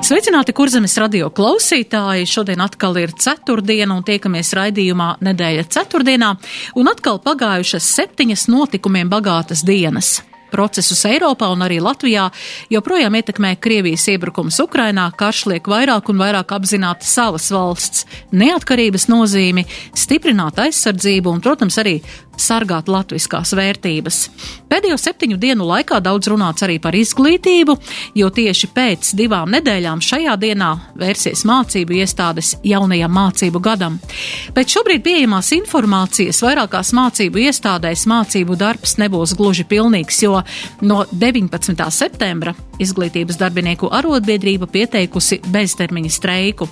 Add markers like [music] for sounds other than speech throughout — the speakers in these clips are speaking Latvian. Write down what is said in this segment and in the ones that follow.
Sveicināti, kurzemes radio klausītāji! Šodien atkal ir ceturtdiena un tiekamies raidījumā nedēļa ceturtdienā, un atkal pagājušas septiņas notikumiem bagātas dienas. Procesus Eiropā un arī Latvijā joprojām ietekmē Krievijas iebrukums Ukrainā, karš liek vairāk un vairāk apzināt savas valsts neatkarības nozīmi, stiprināt aizsardzību un, protams, arī sargāt latviskās vērtības. Pēdējo septiņu dienu laikā daudz runāts arī par izglītību, jo tieši pēc divām nedēļām šajā dienā vērsies mācību iestādes jaunajam mācību gadam. Pēc šobrīd pieejamās informācijas vairākās mācību iestādēs mācību darbs nebūs gluži pilnīgs, jo no 19. septembra izglītības darbinieku arotbiedrība pieteikusi beztermiņa streiku.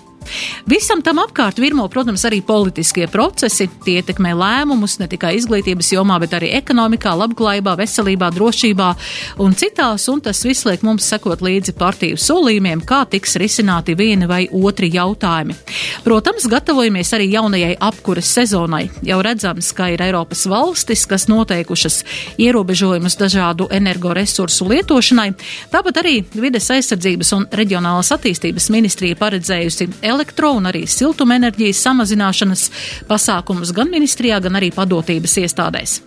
Visam tam apkārt virmo, protams, arī politiskie procesi. Tie ietekmē lēmumus ne tikai izglītības jomā, bet arī ekonomikā, labklājībā, veselībā, drošībā un citās, un tas viss liek mums sekot līdzi partiju solījumiem, kā tiks risināti vieni vai otri jautājumi. Protams, gatavojamies arī jaunajai apkuras sezonai. Jau redzams, ka ir Eiropas valstis, kas noteikušas ierobežojumus dažādu energoresursu lietošanai. Tāpat arī vides aizsardzības un reģionālas attīstības ministrija paredzējusi elektro un arī siltumenerģijas samazināšanas pasākumus gan ministrijā, gan arī padotības iestādēs.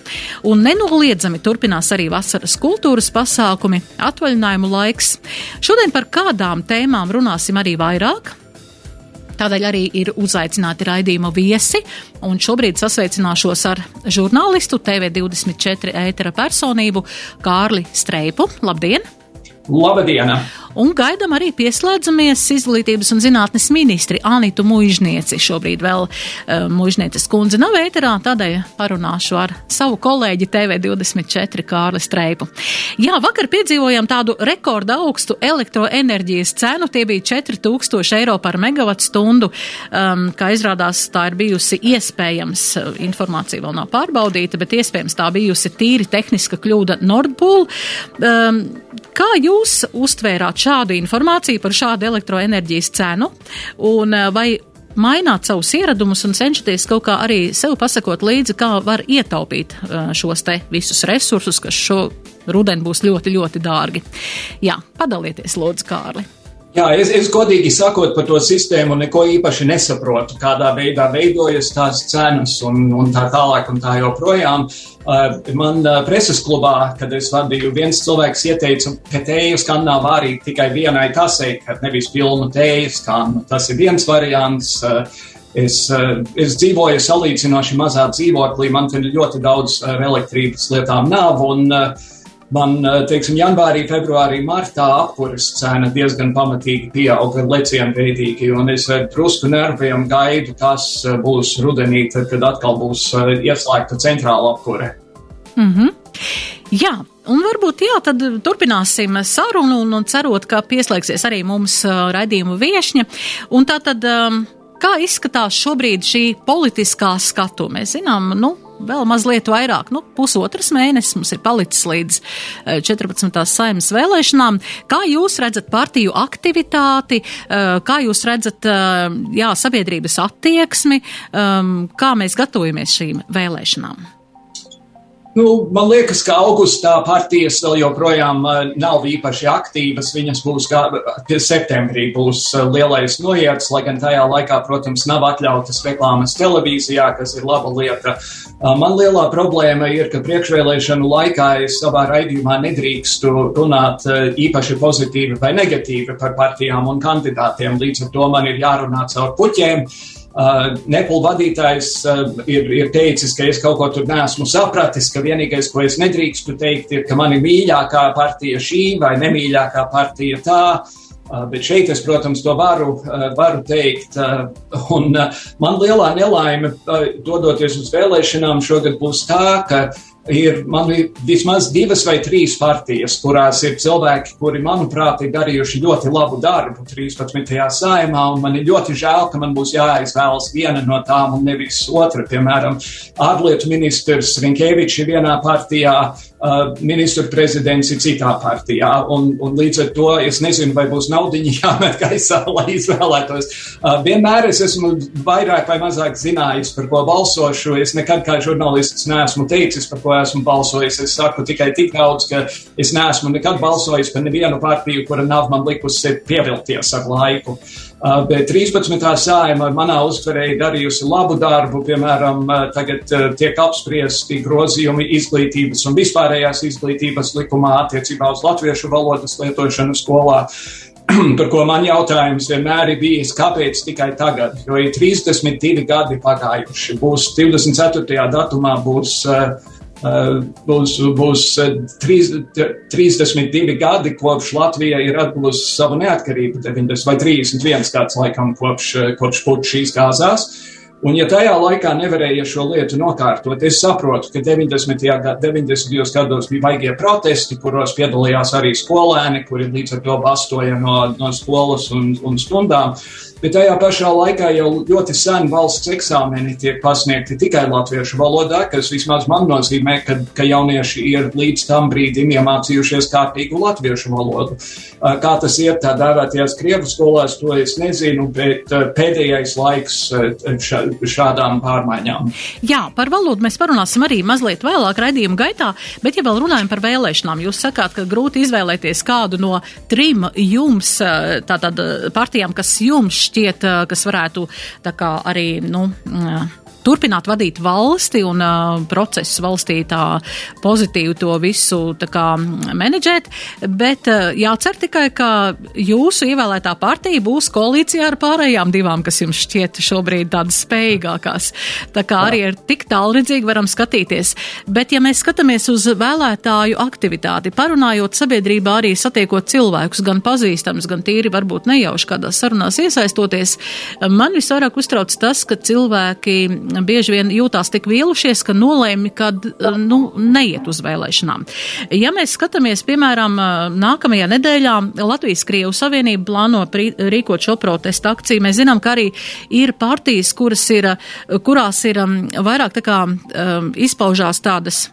Un nenoliedzami turpinās arī vasaras kultūras pasākumi, atvaļinājumu laiks. Šodien par kādām tēmām runāsim arī vairāk. Tādēļ arī ir uzaicināti raidījuma viesi, un šobrīd sasveicināšos ar žurnālistu TV24 ētera personību Kārli Streipu. Labdien! Labdien! Un gaidām arī pieslēdzamies izglītības un zinātnes ministri Anitu Muižnieci. Šobrīd vēl uh, Muižnieces kundze nav ēterā, tādēļ parunāšu ar savu kolēģi TV24 Kārli Streipu. Jā, vakar piedzīvojām tādu rekorda augstu elektroenerģijas cenu. Tie bija 4000 eiro par megawatu stundu. Um, kā izrādās, tā ir bijusi iespējams, informācija vēl nav pārbaudīta, bet iespējams tā bijusi tīri tehniska kļūda Nordpool. Um, kā jūs uztvērāt šādu informāciju par šādu elektroenerģijas cenu un vai maināt savus ieradumus un cenšaties kaut kā arī sev pasakot līdzi, kā var ietaupīt šos te visus resursus, kas šo rudeni būs ļoti, ļoti dārgi. Jā, padalieties, lūdzu, Kārli. Jā, es, es godīgi sakot par to sistēmu neko īpaši nesaprotu, kādā veidā veidojas tās cenas un, un tā tālāk un tā joprojām. Uh, man uh, preses klubā, kad es vadīju, viens cilvēks ieteica, ka tēju skannā vārīt tikai vienai kasei, kad nevis pilnu tēju skannu. Tas ir viens variants. Uh, Es, es dzīvoju salīdzinoši mazā dzīvoklī, man te ļoti daudz elektrības lietām nav, un uh, man, eh, teiksim, janvārī, februārī, martā apkuras cena diezgan pamatīgi pieauga lecienveidīgi, un es ar drusku nerviem gaidu, kas eh, būs rudenī, tad, kad atkal būs eh, ieslēgta centrāla apkure. Mm -hmm. Jā, un varbūt jā, tad turpināsim sarunu un, un cerot, ka pieslēgsies arī mums raidījumu viešņa. Un tā tad, um, kā izskatās šobrīd šī politiskā skatu? Mēs zinām, nu, vēl mazliet vairāk, nu, pusotras mēnesis mums ir palicis līdz 14. Eh, saimnes vēlēšanām. Kā jūs redzat partiju aktivitāti, eh, kā jūs redzat, eh, jā, sabiedrības attieksmi, kā mēs gatavojamies šīm vēlēšanām? Nu, man liekas, ka augustā partijas vēl joprojām uh, nav īpaši aktīvas. Viņas būs kā septembrī būs uh, lielais noiets, lai gan tajā laikā, protams, nav atļautas reklāmas televīzijā, kas ir laba lieta. Uh, man lielā problēma ir, ka priekšvēlēšanu laikā es savā raidījumā nedrīkstu runāt īpaši pozitīvi vai negatīvi par partijām un kandidātiem. Līdz ar to man ir jārunā caur puķiem. Uh, Nepal vadītājs uh, ir, ir teicis, ka es kaut ko tur neesmu sapratis, ka vienīgais, ko es nedrīkstu teikt, ir, ka man ir mīļākā partija šī vai nemīļākā partija tā. Uh, bet šeit es, protams, to varu, uh, varu teikt. Uh, un uh, man lielā nelaime, dodoties uz vēlēšanām, šogad būs tā, ka ir man ir vismaz divas vai trīs partijas, kurās ir cilvēki, kuri, manuprāt, ir darījuši ļoti labu darbu 13. saimā, un man ir ļoti žēl, ka man būs jāizvēlas viena no tām un nevis otra. Piemēram, ārlietu ministrs Rinkēvičs ir vienā partijā, Uh, ministru prezidents ir citā partijā. Un, un līdz ar to es nezinu, vai būs naudiņa [laughs] jāmet gaisā, lai izvēlētos. Uh, vienmēr es esmu vairāk vai mazāk zinājis, par ko balsošu. Es nekad kā žurnālists neesmu teicis, par ko esmu balsojis. Es saku tikai tik daudz, ka es neesmu nekad balsojis par nevienu partiju, kura nav man likusi pievilties ar laiku. Uh, bet 13. sājuma manā uztverē ir darījusi labu darbu. Piemēram, uh, tagad uh, tiek apspriesti grozījumi izglītības un vispārējās izglītības likumā attiecībā uz latviešu valodas lietošanu skolā. [clears throat] Par ko man jautājums vienmēr ir bijis, kāpēc tikai tagad? Jo ir 32 gadi pagājuši. Būs 24. datumā būs uh, būs, būs 32 eh, gadi, kopš Latvija ir atguvusi savu neatkarību, 90 vai 31 gads laikam kopš, eh, kopš puča izgāzās. Un, ja tajā laikā nevarēja šo lietu nokārtot, es saprotu, ka 90. 90. gados bija baigie protesti, kuros piedalījās arī skolēni, kuri līdz ar to bastoja no, no skolas un, un stundām. Bet tajā pašā laikā jau ļoti sen valsts eksāmeni tiek pasniegti tikai latviešu valodā, kas vismaz man nozīmē, ka, ka jaunieši ir līdz tam brīdim iemācījušies kārtīgu latviešu valodu. Kā tas iet tā dēvētajās krievu skolās, to es nezinu, bet pēdējais laiks šā, šādām pārmaiņām. Jā, par valodu mēs parunāsim arī mazliet vēlāk raidījuma gaitā, bet ja vēl runājam par vēlēšanām, jūs sakāt, ka grūti izvēlēties kādu no trim jums, tātad partijām, kas jums šķiet, kas varētu tā kā arī, nu, turpināt vadīt valsti un uh, procesu valstī tā pozitīvi to visu kā menedžēt, bet uh, jācer tikai, ka jūsu ievēlētā partija būs koalīcijā ar pārējām divām, kas jums šķiet šobrīd tādas spējīgākās. Tā kā arī ir tik tālredzīgi varam skatīties. Bet, ja mēs skatāmies uz vēlētāju aktivitāti, parunājot sabiedrībā arī satiekot cilvēkus, gan pazīstams, gan tīri varbūt nejauši kādās sarunās iesaistoties, man visvairāk uztrauc tas, ka cilvēki bieži vien jūtās tik vīlušies, ka nolēmi, ka nu, neiet uz vēlēšanām. Ja mēs skatāmies, piemēram, nākamajā nedēļā Latvijas Krievu Savienība plāno rīkot šo protestu akciju, mēs zinām, ka arī ir partijas, kuras ir, kurās ir um, vairāk tā kā um, izpaužās tādas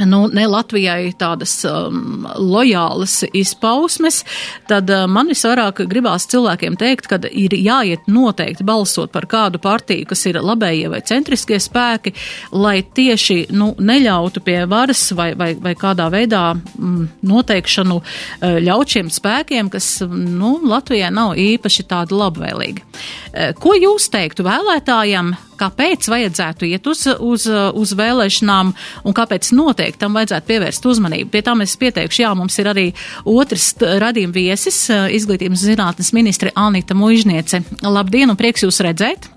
nu, ne Latvijai tādas um, lojālas izpausmes, tad uh, man visvairāk gribās cilvēkiem teikt, ka ir jāiet noteikti balsot par kādu partiju, kas ir labējie vai centriskie spēki, lai tieši nu, neļautu pie varas vai, vai, vai kādā veidā mm, noteikšanu uh, ļaut šiem spēkiem, kas nu, Latvijai nav īpaši tādi labvēlīgi. Uh, ko jūs teiktu vēlētājiem? Kāpēc vajadzētu iet uz, uz, uz vēlēšanām un kāpēc noteikti tam vajadzētu pievērst uzmanību. Pie tā mēs pieteikšu, jā, mums ir arī otrs radījuma viesis, izglītības zinātnes ministre Anita Muižniece. Labdien un prieks jūs redzēt!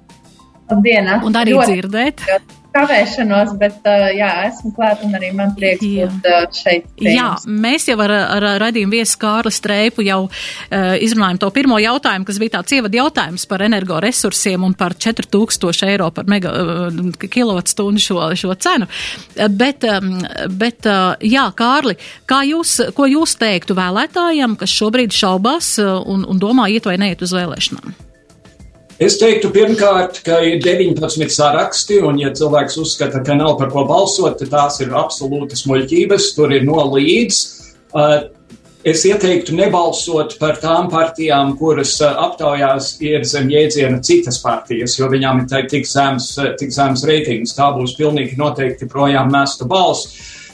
Labdien! Un arī ļoti, dzirdēt! Ļoti kavēšanos, bet uh, jā, esmu klāt un arī man prieks jā. būt uh, šeit. Pie jā, mēs jau ar, ar radījumu viesu Kārli Streipu jau uh, izrunājam to pirmo jautājumu, kas bija tāds ievada jautājums par energoresursiem un par 4000 eiro par mega uh, kilovatstundu šo, šo cenu. Uh, bet, um, bet uh, jā, Kārli, kā jūs, ko jūs teiktu vēlētājiem, kas šobrīd šaubās uh, un, un domā iet vai neiet uz vēlēšanām? Es teiktu, pirmkārt, ka ir 19 saraksti, un, ja cilvēks uzskata, ka nav par ko balsot, tad tās ir absolūtas muļķības, tur ir no līdz. Uh, es ieteiktu nebalsot par tām partijām, kuras uh, aptaujās ir zem jēdziena citas partijas, jo viņām ir tik zems, uh, tik zems reitings. Tā būs pilnīgi noteikti projām mesta balss.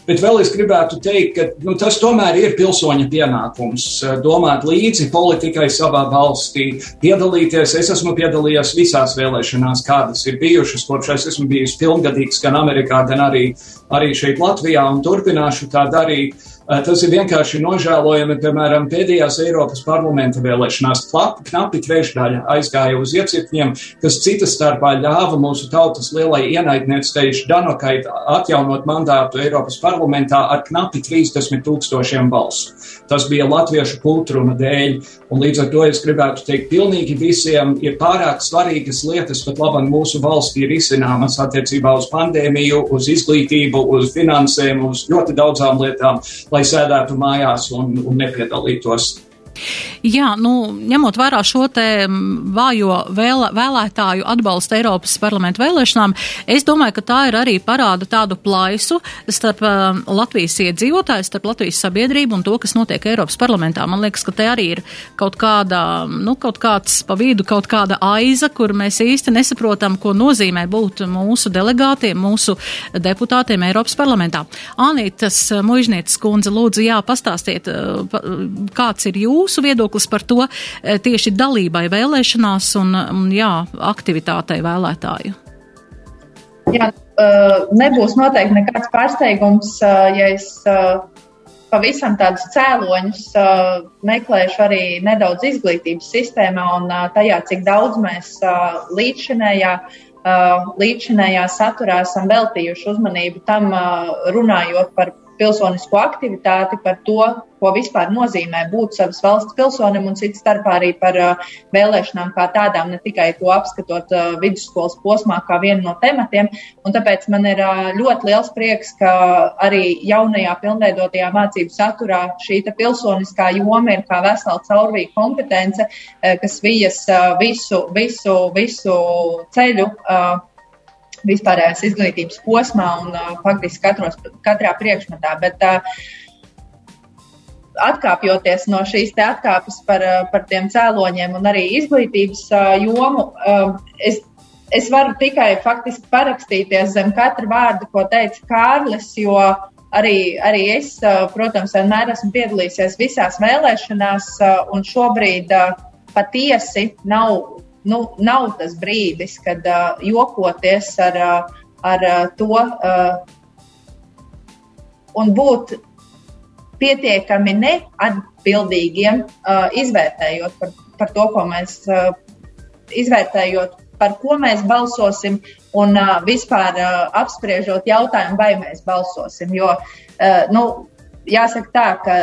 Bet vēl es gribētu teikt, ka nu, tas tomēr ir pilsoņa pienākums eh, domāt līdzi politikai savā valstī, piedalīties. Es esmu piedalījies visās vēlēšanās, kādas ir bijušas, kopš es esmu bijis pilngadīgs gan Amerikā, gan arī, arī šeit Latvijā, un turpināšu tā darīt. Tas ir vienkārši nožēlojami, piemēram, pēdējās Eiropas parlamenta vēlēšanās klap, knapi trešdaļa aizgāja uz iecirkņiem, kas citas starpā ļāva mūsu tautas lielai ienaidniecei Danokai atjaunot mandātu Eiropas parlamentā ar knapi 30 tūkstošiem balsu. Tas bija latviešu kultūruma dēļ, un līdz ar to es gribētu teikt, pilnīgi visiem ir pārāk svarīgas lietas, pat labam mūsu valstī ir izcināmas attiecībā uz pandēmiju, uz izglītību, uz finansēm, uz ļoti daudzām lietām, lai sēdētu mājās un, un nepiedalītos Jā, nu, ņemot vērā šo te vājo vēl, vēlētāju atbalstu Eiropas parlamentu vēlēšanām, es domāju, ka tā ir arī parāda tādu plaisu starp uh, Latvijas iedzīvotājs, starp Latvijas sabiedrību un to, kas notiek Eiropas parlamentā. Man liekas, ka te arī ir kaut kāda, nu, kaut kāds pa vidu, kaut kāda aiza, kur mēs īsti nesaprotam, ko nozīmē būt mūsu delegātiem, mūsu deputātiem Eiropas parlamentā. Anītas Mužnietes kundze, lūdzu, jā, pastāstiet, kāds ir jūs jūsu viedoklis par to eh, tieši dalībai vēlēšanās un, jā, aktivitātei vēlētāju? Jā, eh, nebūs noteikti nekāds pārsteigums, eh, ja es pavisam tādus cēloņus meklēšu arī nedaudz izglītības sistēmā un tajā, cik daudz mēs līdzšinējā līdzinējā saturā esam veltījuši uzmanību tam, runājot par pilsonisko aktivitāti, par to, ko vispār nozīmē būt savas valsts pilsonim un cits starpā arī par uh, vēlēšanām kā tādām, ne tikai to apskatot uh, vidusskolas posmā kā vienu no tematiem. Un tāpēc man ir uh, ļoti liels prieks, ka arī jaunajā pilnveidotajā mācību saturā šī pilsoniskā joma ir kā vesela caurvīja kompetence, kas vijas visu, visu, visu ceļu. Uh, vispārējās izglītības posmā un uh, faktiski katros, katrā priekšmetā. Bet, uh, atkāpjoties no šīs atkāpes par, uh, par tiem cēloņiem un arī izglītības uh, jomu, uh, es, es varu tikai faktiski parakstīties zem katra vārda, ko teica Kārlis, jo arī, arī es, uh, protams, vienmēr esmu piedalījies visās vēlēšanās, uh, un šobrīd patiesi nav nu, nav tas brīdis, kad uh, jokoties ar, ar to uh, un būt pietiekami neatbildīgiem, uh, izvērtējot par, par to, ko mēs uh, izvērtējot, par ko mēs balsosim un uh, vispār uh, apspriežot jautājumu, vai mēs balsosim. Jo, uh, nu, jāsaka tā, ka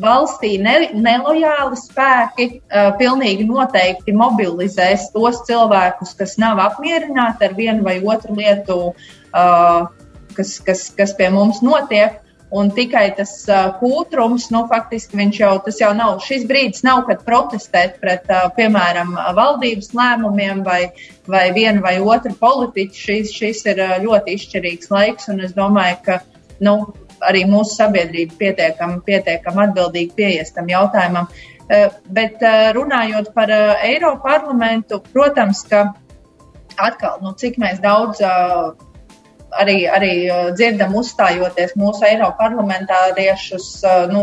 valstī ne, nelojāli spēki uh, pilnīgi noteikti mobilizēs tos cilvēkus, kas nav apmierināti ar vienu vai otru lietu, uh, kas, kas, kas pie mums notiek. Un tikai tas uh, kūtrums, nu, faktiski viņš jau, jau nav, šis brīdis nav, kad protestēt pret, uh, piemēram, valdības lēmumiem vai, vai vienu vai otru politiķu. Šis, šis ir ļoti izšķirīgs laiks, un es domāju, ka, nu, arī mūsu sabiedrība pietiekami pietiekam atbildīgi pieies tam jautājumam. Eh, bet eh, runājot par eh, Eiropu parlamentu, protams, ka atkal, nu, cik mēs daudz arī, arī dzirdam uzstājoties mūsu Eiropa parlamentāriešus nu,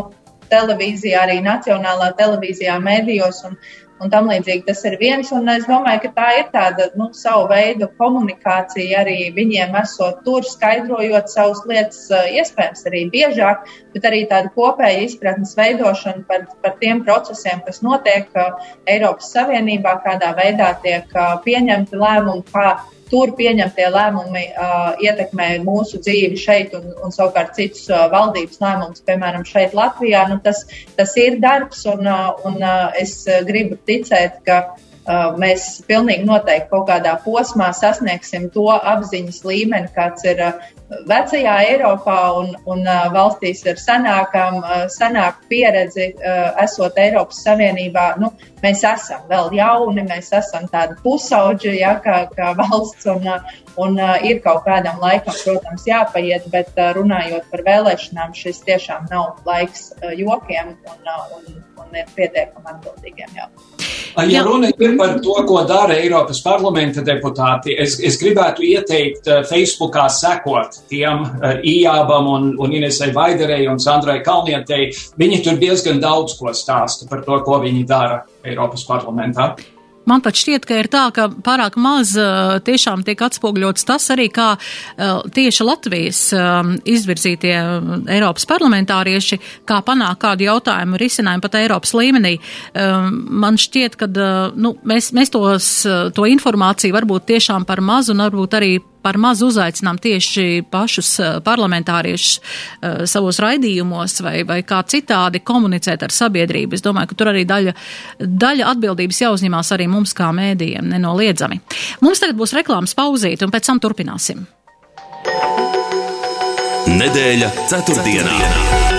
televīzijā, arī nacionālā televīzijā, mēdījos. Un, un tam līdzīgi tas ir viens. Un es domāju, ka tā ir tāda nu, savu veidu komunikācija arī viņiem esot tur, skaidrojot savas lietas, iespējams arī biežāk, bet arī tāda kopēja izpratnes veidošana par, par tiem procesiem, kas notiek Eiropas Savienībā, kādā veidā tiek pieņemti lēmumi, kā tur pieņemtie lēmumi uh, ietekmē mūsu dzīvi šeit un, un savukārt citus uh, valdības lēmumus, piemēram, šeit Latvijā. Nu, tas, tas ir darbs un, uh, un uh, es gribu ticēt, ka mēs pilnīgi noteikti kaut kādā posmā sasniegsim to apziņas līmeni, kāds ir uh, vecajā Eiropā un, un uh, valstīs ar senākām, senāku pieredzi, esot Eiropas Savienībā. Nu, mēs esam vēl jauni, mēs esam tādi pusauģi, ja, kā, kā [laughs] valsts, un, un ir kaut kādam laikam, protams, jāpaiet, bet runājot par vēlēšanām, šis tiešām nav laiks jokiem un, un, un ir pietiekami atbildīgiem. Jā. Ja runa ir par to, ko dara Eiropas parlamenta deputāti, es, es gribētu ieteikt Facebookā sekot tiem Ijābam un, un Inesai Vaiderei un Sandrai Kalnietei. Viņi tur diezgan daudz ko stāsta par to, ko viņi dara Eiropas parlamentā. Man pat šķiet, ka ir tā, ka pārāk maz tiešām tiek atspogļots tas arī, kā tieši Latvijas izvirzītie Eiropas parlamentārieši, kā panāk kādu jautājumu risinājumu pat Eiropas līmenī. Man šķiet, ka nu, mēs, mēs tos, to informāciju varbūt tiešām par mazu un varbūt arī par maz uzaicinām tieši pašus parlamentāriešus savos raidījumos vai, vai kā citādi komunicēt ar sabiedrību. Es domāju, ka tur arī daļa, daļa atbildības jāuzņemās arī mums kā mēdījiem, nenoliedzami. Mums tagad būs reklāmas pauzīte un pēc tam turpināsim. Nedēļa ceturtdienā. ceturtdienā.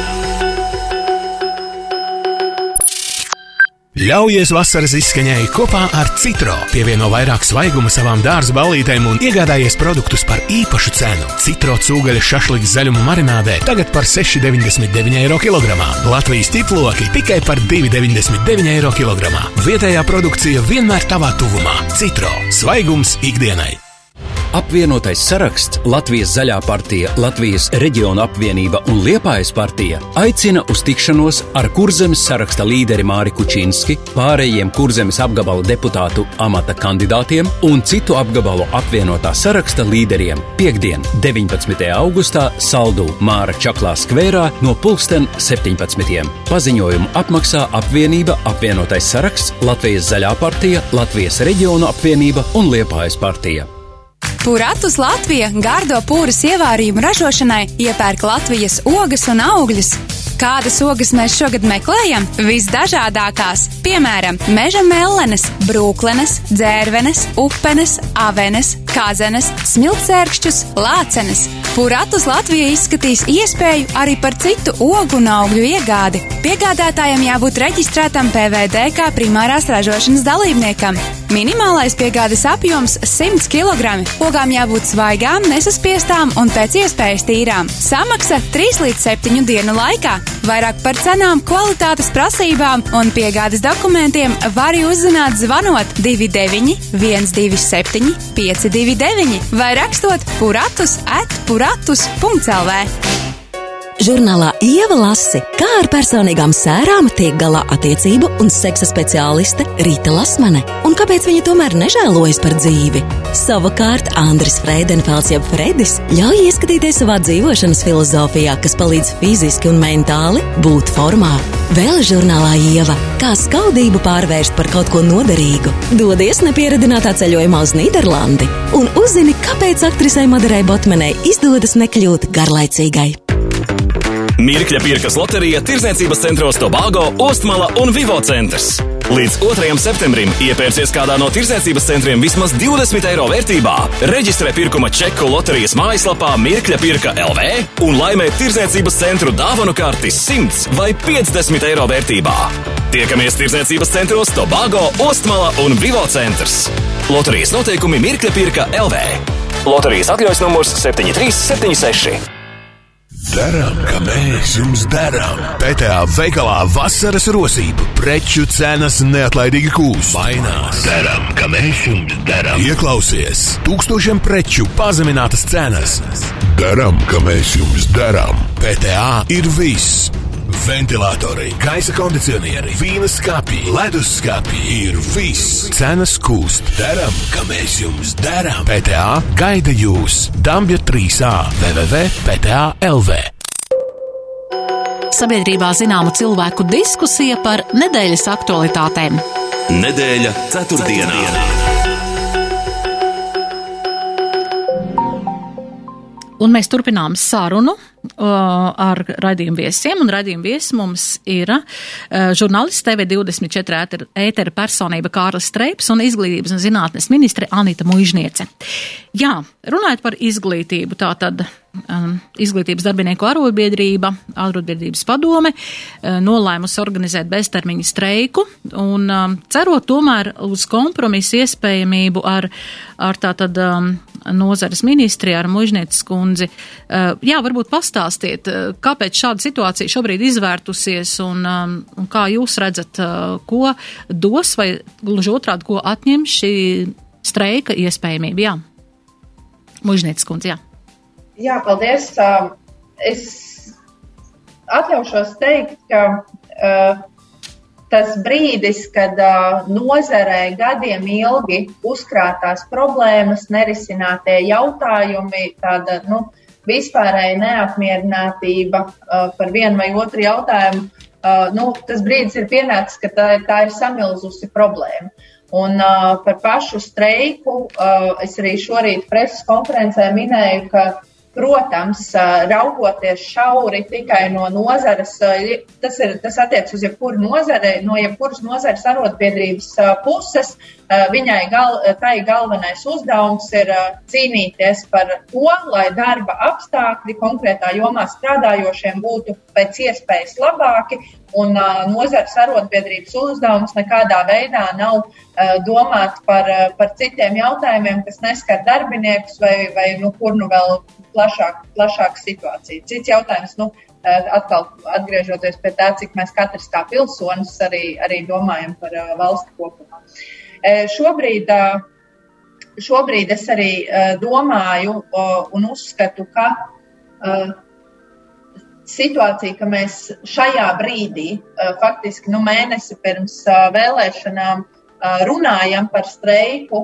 Ļaujies vasaras izskaņai kopā ar Citro. Pievieno vairāk svaiguma savām dārza ballītēm un iegādājies produktus par īpašu cenu. Citro cūgaļa šašliks zaļumu marinādē tagad par 6,99 eiro kilogramā. Latvijas tiploki tikai par 2,99 eiro kilogramā. Vietējā produkcija vienmēr tavā tuvumā. Citro. Svaigums ikdienai! Apvienotais saraksts Latvijas Zaļā partija, Latvijas reģiona apvienība un Liepājas partija aicina uz tikšanos ar Kurzemes saraksta līderi Māri Kučinski, pārējiem Kurzemes apgabala deputātu amata kandidātiem un citu apgabalu apvienotā saraksta līderiem piekdien, 19. augustā Saldu Māra Čaklā skvērā no pulksten 17. Paziņojumu apmaksā apvienība apvienotais saraksts Latvijas Zaļā partija, Latvijas reģiona apvienība un Liepājas partija. Puratus Latvija gardo pūras ievārījumu ražošanai iepērk Latvijas ogas un augļus. Kādas ogas mēs šogad meklējam? Visdažādākās, piemēram, meža mellenes, brūklenes, dzērvenes, upenes, avenes, kazenes, smiltsērkšķus, lācenes. Puratus Latvija izskatīs iespēju arī par citu ogu un augļu iegādi. Piegādātājiem jābūt reģistrētam PVD kā primārās ražošanas dalībniekam. Minimālais piegādes apjoms - 100 kg. Ogām jābūt svaigām, nesaspiestām un pēc iespējas tīrām. Samaksa 3 līdz 7 dienu laikā. Vairāk par cenām, kvalitātes prasībām un piegādes dokumentiem var uzzināt zvanot 29 127 529 vai rakstot puratus at puratus.lv. Žurnālā Ieva lasi, kā ar personīgām sērām tiek galā attiecību un seksa speciāliste Rīta Lasmane, un kāpēc viņa tomēr nežēlojas par dzīvi. Savukārt Andris Freidenfelds, jeb Fredis, ļauj ieskatīties savā dzīvošanas filozofijā, kas palīdz fiziski un mentāli būt formā. Vēl žurnālā Ieva, kā skaudību pārvērst par kaut ko noderīgu. Dodies nepieradinātā ceļojumā uz Nīderlandi un uzzini, kāpēc aktrisei Madarai Botmanai izdodas nekļūt garlaicīgai. Mirkļa pirkas loterija Tirzniecības centros Tobago, Ostmala un Vivo centrs. Līdz 2. septembrim iepērcies kādā no tirzniecības centriem vismaz 20 eiro vērtībā, reģistrē pirkuma čeku loterijas mājaslapā Mirkļa pirka LV un laimē tirzniecības centru dāvanu karti 100 vai 50 eiro vērtībā. Tiekamies tirzniecības centros Tobago, Ostmala un Vivo centrs. Loterijas noteikumi Mirkļa pirka LV. Loterijas atļaujas numurs 7376. Darām, kā mēs jums darām. PTA veikalā vasaras rosība, preču cenas neatlaidīgi kūst. Mainās. Darām, kā mēs jums darām. Ieklausies, tūkstošiem preču pazeminātas cenas. Darām, kā mēs jums darām. PTA ir viss ventilatori, gaisa kondicionieri, vīna skāpji, leduskapji ir viss. Cenas kūst. Darām, kā mēs jums darām. PTA gaida jūs Dambja 3A www.PTA LV. Sabiedrībā zināma cilvēku diskusija par nedēļas aktualitātēm. Nedēļa ceturtdienā. ceturtdienā. Un mēs turpinām sarunu ar raidījumu viesiem, un raidījumu viesis mums ir uh, žurnālists TV24 ētera personība Kārlis Streips un izglītības un zinātnes ministre Anita Muižniece. Jā, runājot par izglītību, tā tad um, izglītības darbinieku arotbiedrība, arotbiedrības padome uh, nolēmusi organizēt beztermiņa streiku un um, cerot tomēr uz kompromisu iespējamību ar, ar tātad um, nozares ministri, ar Mužnieces kundzi. Uh, jā, varbūt pastāstiet, uh, kāpēc šāda situācija šobrīd izvērtusies un, um, un kā jūs redzat, uh, ko dos vai gluži otrādi, ko atņem šī streika iespējamība. Jā. Mužnieces kundze, jā. Jā, paldies. Es atļaušos teikt, ka uh, tas brīdis, kad uh, nozarē gadiem ilgi uzkrātās problēmas, nerisinātie jautājumi, tāda nu, vispārēja neapmierinātība uh, par vienu vai otru jautājumu, nu, tas brīdis ir pienācis, ka tā, tā ir samilzusi problēma. Un uh, par pašu streiku uh, es arī šorīt preses konferencē minēju, ka Protams, raugoties šauri tikai no nozares, tas, ir, tas attiecas uz jebkuru nozari, no jebkuras nozares arotbiedrības puses. Viņai gal, tai galvenais uzdevums ir cīnīties par to, lai darba apstākļi konkrētā jomā strādājošiem būtu pēc iespējas labāki. Un uh, nozares arotbiedrības uzdevums nekādā veidā nav uh, domāt par, uh, par citiem jautājumiem, kas neskar darbiniekus vai, vai nu, kur nu vēl plašāk, plašāka situācija. Cits jautājums, nu, atkal atgriežoties pie tā, cik mēs katrs kā pilsonis arī, arī domājam par valsti kopumā. Šobrīd, šobrīd es arī domāju un uzskatu, ka situācija, ka mēs šajā brīdī, faktiski nu, mēnesi pirms vēlēšanām, runājam par streiku,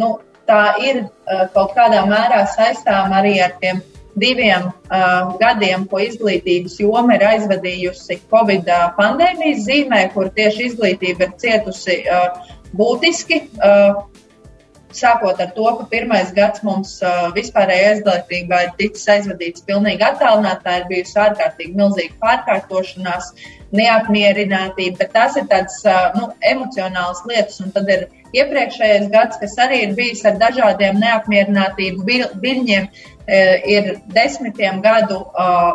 nu, tā ir uh, kaut kādā mērā saistām arī ar tiem diviem uh, gadiem, ko izglītības joma ir aizvadījusi Covid pandēmijas zīmē, kur tieši izglītība ir cietusi uh, būtiski. Uh, Sākot ar to, ka pirmais gads mums uh, vispārējā izglītībā ir ticis aizvadīts pilnīgi attālināti, tā ir bijusi ārkārtīgi milzīga pārkārtošanās, neapmierinātība, bet tās ir tādas uh, nu, emocionālas lietas, un tad ir Iepriekšējais gads, kas arī ir bijis ar dažādiem neapmierinātību viļņiem, e, ir desmitiem gadu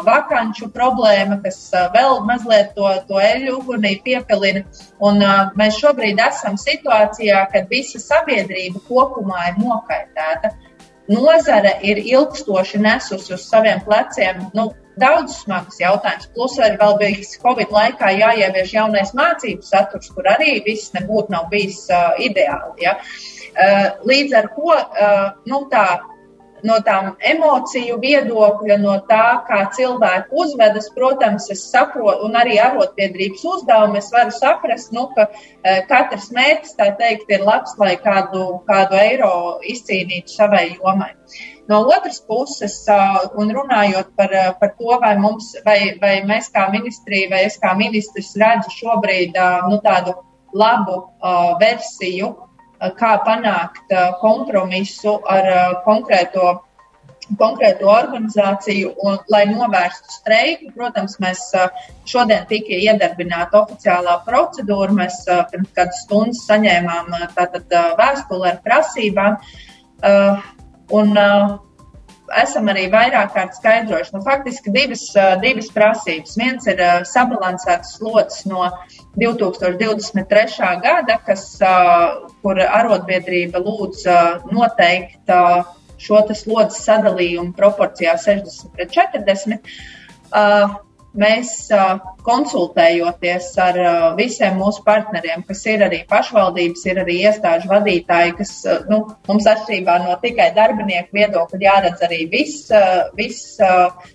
vakanču problēma, kas vēl mazliet to, to eļu ugunī piepilina. Un mēs šobrīd esam situācijā, kad visa sabiedrība kopumā ir nokaitēta. Nozare ir ilgstoši nesusi uz saviem pleciem nu, daudz smagus jautājumus. Plus arī vēl bija Covid laikā jāievieš jaunais mācību saturs, kur arī viss nebūtu bijis uh, ideāli. Ja? Uh, līdz ar to uh, nu, tā no tām emociju viedokļa, no tā, kā cilvēki uzvedas, protams, es saprotu, un arī arotbiedrības uzdevumu es varu saprast, nu, ka e, katrs mērķis, tā teikt, ir labs, lai kādu, kādu eiro izcīnītu savai jomai. No otras puses, un runājot par, par to, vai, mums, vai, vai mēs kā ministrija, vai es kā ministrs redzu šobrīd nu, tādu labu uh, versiju, kā panākt kompromisu ar konkrēto konkrēto organizāciju, un, lai novērstu streiku. Protams, mēs šodien tika iedarbināta oficiālā procedūra. Mēs pirms kādas stundas saņēmām tātad vēstuli ar prasībām. Un, esam arī vairāk kārt skaidrojuši. Nu, faktiski divas, divas prasības. Viens ir sabalansēts slots no 2023. gada, kas, kur arotbiedrība lūdz noteikt šo slodzes sadalījumu proporcijā 60 pret 40 mēs konsultējoties ar visiem mūsu partneriem, kas ir arī pašvaldības, ir arī iestāžu vadītāji, kas nu, mums atšķirībā no tikai darbinieku viedokļa jāredz arī viss, viss,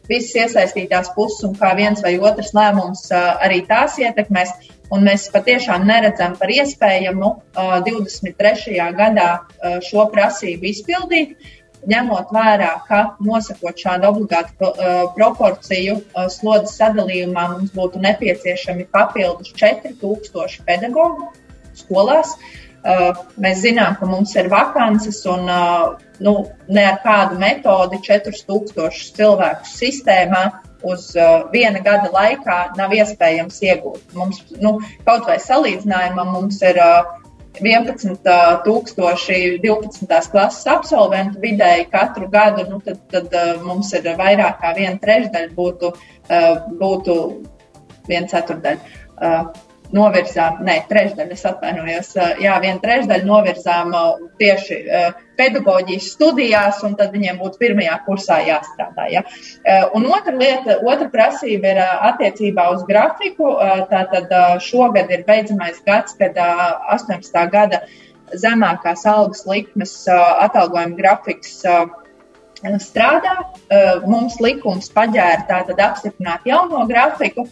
viss iesaistītās puses un kā viens vai otrs lēmums arī tās ietekmēs. Un mēs patiešām neredzam par iespējamu 23. gadā šo prasību izpildīt ņemot vērā, ka nosakot šādu obligātu uh, proporciju uh, slodzes sadalījumā, mums būtu nepieciešami papildus 4000 pedagoģu skolās. Uh, mēs zinām, ka mums ir vakances un uh, nu, ne ar kādu metodi 4000 cilvēku sistēmā uz uh, viena gada laikā nav iespējams iegūt. Mums, nu, kaut vai salīdzinājumam, mums ir uh, 11,000 12. klases absolventu vidēji katru gadu, nu, tad, tad mums ir vairāk kā viena trešdaļa būtu, būtu viena ceturdaļa novirzām, ne, trešdaļa, es atvainojos, jā, viena trešdaļa novirzām tieši pedagoģijas studijās, un tad viņiem būtu pirmajā kursā jāstrādā. Ja. Un otra lieta, otra prasība ir attiecībā uz grafiku. Tātad šogad ir beidzamais gads, kad 18. gada zemākās algas likmes atalgojuma grafiks strādā. Mums likums paģēra tātad apstiprināt jauno grafiku.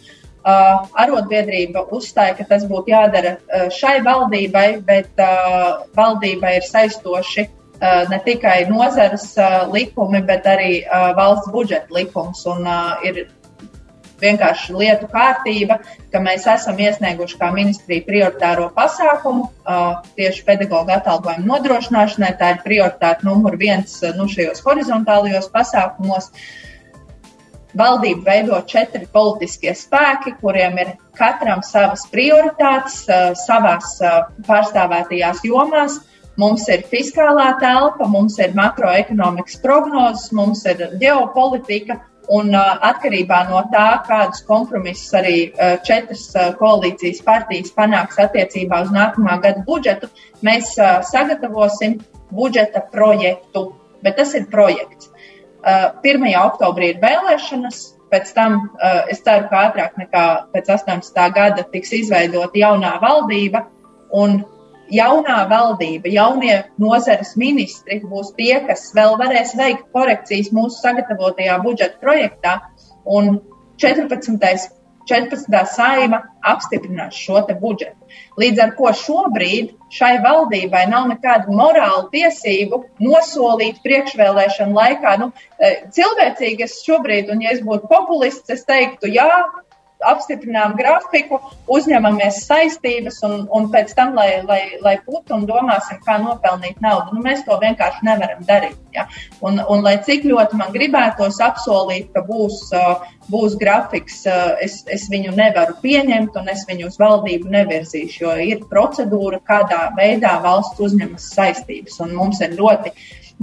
Uh, arotbiedrība uzstāja, ka tas būtu jādara uh, šai valdībai, bet uh, valdībai ir saistoši uh, ne tikai nozares uh, likumi, bet arī uh, valsts budžeta likums. Un, uh, ir vienkārši lietu kārtība, ka mēs esam iesnieguši kā ministrija prioritāro pasākumu uh, tieši pedagoģa atalgojuma nodrošināšanai. Tā ir prioritāte numur viens nu, šajos horizontālajos pasākumos. Valdību veido četri politiskie spēki, kuriem ir katram savas prioritātes, uh, savās uh, pārstāvētajās jomās. Mums ir fiskālā telpa, mums ir makroekonomikas prognozes, mums ir ģeopolitika, Un uh, atkarībā no tā, kādus kompromisus arī četras koalīcijas partijas panāks attiecībā uz nākamā gada budžetu, mēs sagatavosim budžeta projektu. Bet tas ir projekts. Uh, 1. oktobrī ir vēlēšanas, pēc tam uh, es ceru, ka ātrāk nekā pēc 18. gada tiks izveidota jaunā valdība. Un jaunā valdība, jaunie nozares ministri būs tie, kas vēl varēs veikt korekcijas mūsu sagatavotajā budžeta projektā. Un 14. 14. saima apstiprinās šo budžetu. Līdz ar to šobrīd šai valdībai nav nekādu morālu tiesību nosolīt priekšvēlēšanu laikā. Nu, eh, cilvēcīgi es šobrīd, un ja es būtu populists, es teiktu, jā, apstiprinām grafiku, uzņemamies saistības un, un pēc tam, lai, lai, lai putu un domāsim, kā nopelnīt naudu. Nu, mēs to vienkārši nevaram darīt. Ja? Un, un lai cik ļoti man gribētos apsolīt, ka būs, uh, būs grafiks, uh, es, es viņu nevaru pieņemt un es viņu uz valdību nevirzīšu, jo ir procedūra, kādā veidā valsts uzņemas saistības. Un mums ir ļoti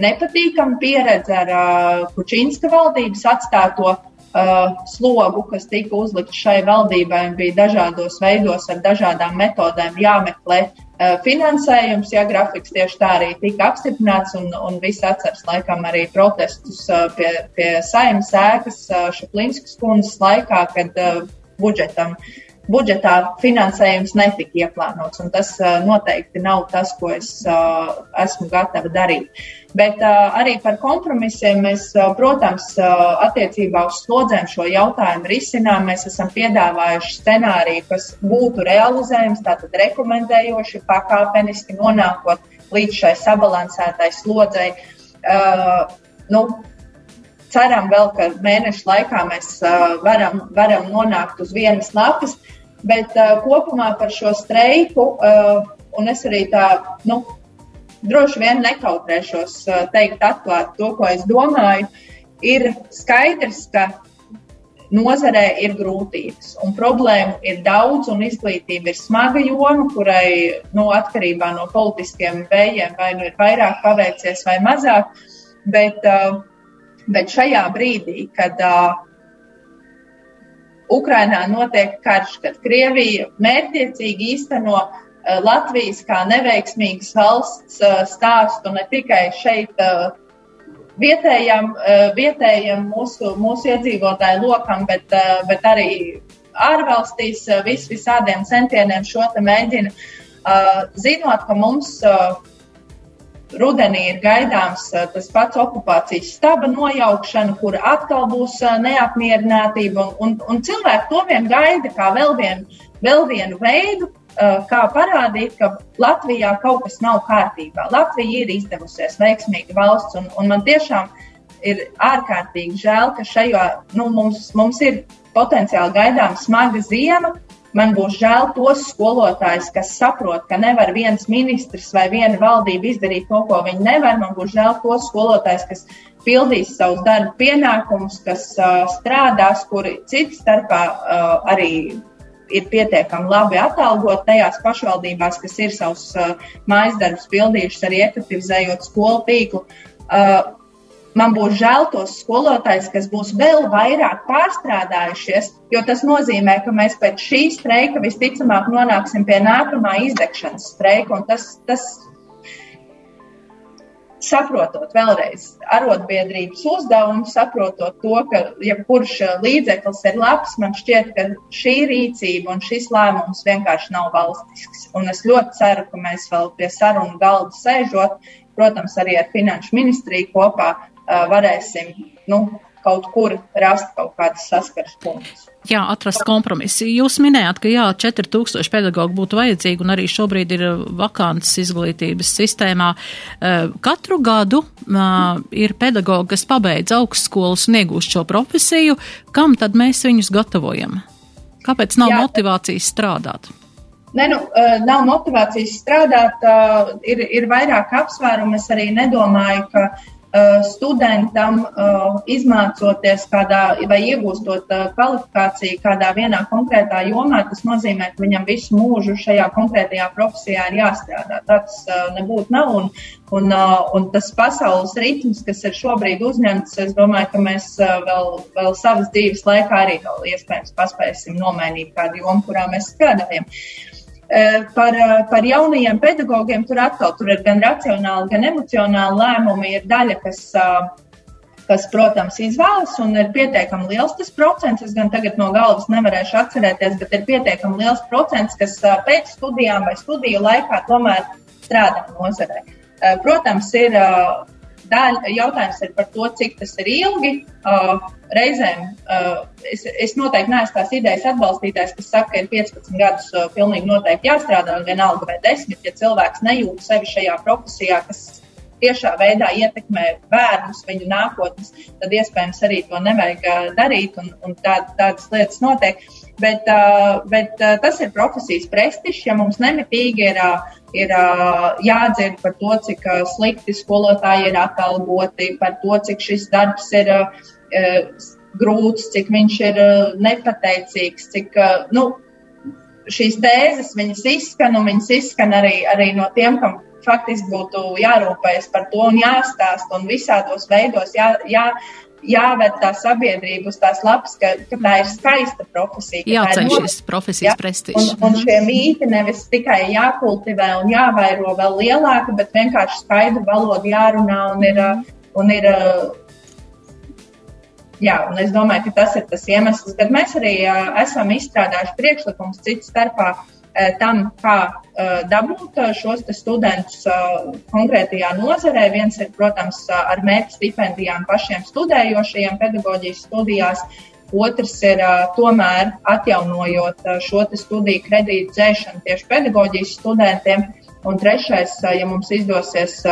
nepatīkama pieredze ar uh, Kučīnska valdības atstāto uh, slogu, kas tika uzlikts šai valdībai un bija dažādos veidos ar dažādām metodēm jāmeklē uh, finansējums. Ja grafiks tieši tā arī tika apstiprināts un, un viss atceras laikam arī protestus uh, pie, pie saimnes ēkas uh, Šaplinskas kundzes laikā, kad uh, budžetam uh, budžetā finansējums netika ieplānots. Tas uh, noteikti nav tas, ko es uh, esmu gatava darīt. Bet uh, arī par kompromisiem mēs, uh, protams, uh, attiecībā uz slodzēm šo jautājumu risinām. Mēs esam piedāvājuši scenāriju, kas būtu realizējams, tātad rekomendējoši, pakāpeniski nonākot līdz šai sabalansētai slodzei. Uh, nu, ceram vēl, ka mēnešu laikā mēs uh, varam, varam nonākt uz vienas lapas, bet uh, kopumā par šo streiku, uh, un es arī tā, nu, droši vien nekautrēšos uh, teikt atklāt to, ko es domāju, ir skaidrs, ka nozarē ir grūtības, un problēmu ir daudz, un izglītība ir smaga joma, kurai nu, atkarībā no politiskiem vējiem vai nu ir vairāk paveicies vai mazāk. Bet uh, Bet šajā brīdī, kad uh, Ukrainā notiek karš, kad Krievija mērķiecīgi īsteno Latvijas kā neveiksmīgas valsts uh, stāstu ne tikai šeit. Uh, Vietējam, vietējam mūsu, mūsu iedzīvotāju lokam, bet, bet arī ārvalstīs vis visādiem centieniem šo te mēģina. Zinot, ka mums rudenī ir gaidāms eh, tas pats okupācijas staba nojaukšana, kur atkal būs eh, neapmierinātība. Un, un, un cilvēki to vien gaida kā vēl vienu, vēl vienu veidu, eh, kā parādīt, ka Latvijā kaut kas nav kārtībā. Latvija ir izdevusies veiksmīga valsts, un, un man tiešām ir ārkārtīgi žēl, ka šajā nu, mums, mums ir potenciāli gaidām smaga ziema, Man būs žēl tos skolotājus, kas saprot, ka nevar viens ministrs vai viena valdība izdarīt to, ko viņi nevar. Man būs žēl tos skolotājus, kas pildīs savus darba pienākumus, kas uh, strādās, kuri citu starpā uh, arī ir pietiekami labi atalgot tajās pašvaldībās, kas ir savus uh, mājas darbus pildījušas, arī efektivizējot skolu tīklu. Uh, man būs žēl tos skolotājus, kas būs vēl vairāk pārstrādājušies, jo tas nozīmē, ka mēs pēc šī streika visticamāk nonāksim pie nākamā izdegšanas streika. Tas, tas saprotot vēlreiz arotbiedrības uzdevumu, saprotot to, ka jebkurš līdzeklis ir labs, man šķiet, ka šī rīcība un šis lēmums vienkārši nav valstisks. Un es ļoti ceru, ka mēs vēl pie sarunu galda sēžot, protams, arī ar finanšu ministriju kopā varēsim nu, kaut kur rast kaut kādas saskares punktus. Jā, atrast kompromisu. Jūs minējāt, ka jā, 4000 pedagoģu būtu vajadzīgi un arī šobrīd ir vakants izglītības sistēmā. Eh, katru gadu uh, ir pedagoģi, kas pabeidz augstskolas un iegūst šo profesiju. Kam tad mēs viņus gatavojam? Kāpēc nav jā. motivācijas strādāt? Ne, nu, uh, nav motivācijas strādāt, uh, ir, ir vairāk apsvērumu. Es arī nedomāju, ka Uh, studentam uh, izmācoties kādā vai iegūstot uh, kvalifikāciju kādā vienā konkrētā jomā, tas nozīmē, ka viņam visu mūžu šajā konkrētajā profesijā ir jāstrādā. Tas nebūtu nav. Un, un, un tas pasaules ritms, kas ir šobrīd uzņemts, es domāju, ka mēs vēl, vēl savas dzīves laikā arī iespējams paspēsim nomainīt kādu jomu, kurā mēs strādājam. Uh, Eh, par, eh, par jaunajiem pedagogiem tur atkal tur ir gan racionāli, gan emocionāli lēmumi. Ir daļa, kas, eh, kas, protams, izvēlas, un ir pietiekami liels tas procents. Es gan tagad no galvas nevarēšu atcerēties, bet ir pietiekami liels procents, kas pēc studijām vai studiju laikā tomēr strādā nozarē. Protams, ir daļa, jautājums ir par to, cik tas ir ilgi. Uh, reizēm uh, es, es noteikti neesmu tās idejas atbalstītājs, kas saka, ka ir 15 gadus uh, pilnīgi noteikti jāstrādā, vienalga vai 10, ja cilvēks nejūt sevi šajā profesijā, kas tiešā veidā ietekmē bērnus, viņu nākotnes, tad iespējams arī to nevajag uh, darīt, un, un tā, tādas lietas notiek. Uh, bet uh, tas ir profesijas prestižs, ja mums nemitīgi ir ir jādzird par to, cik slikti skolotāji ir atalgoti, par to, cik šis darbs ir grūts, cik viņš ir nepateicīgs, cik, nu, šīs tēzes, viņas izskan, un viņas izskan arī, arī no tiem, kam faktiski būtu jārūpējas par to un jāstāst, un visādos veidos jā, jā, jāved tā sabiedrība uz tās lapas, ka, ka tā ir skaista profesija. Jāceļ šis profesijas ja? prestižs. Un, un šie mīti nevis tikai jākultivē un jāvairo vēl lielāka, bet vienkārši skaidru valodu jārunā un ir. Un ir Jā, un es domāju, ka tas ir tas iemesls, kad mēs arī esam izstrādājuši priekšlikumus citu starpā uh, tam, kā eh, dabūt eh, šos studentus konkrētajā nozarē. Viens ir, protams, ar mērķu stipendijām pašiem studējošajiem pedagoģijas studijās. Otrs ir tomēr atjaunojot šo studiju kredītu dzēšanu tieši pedagoģijas studentiem. Un trešais, ja mums izdosies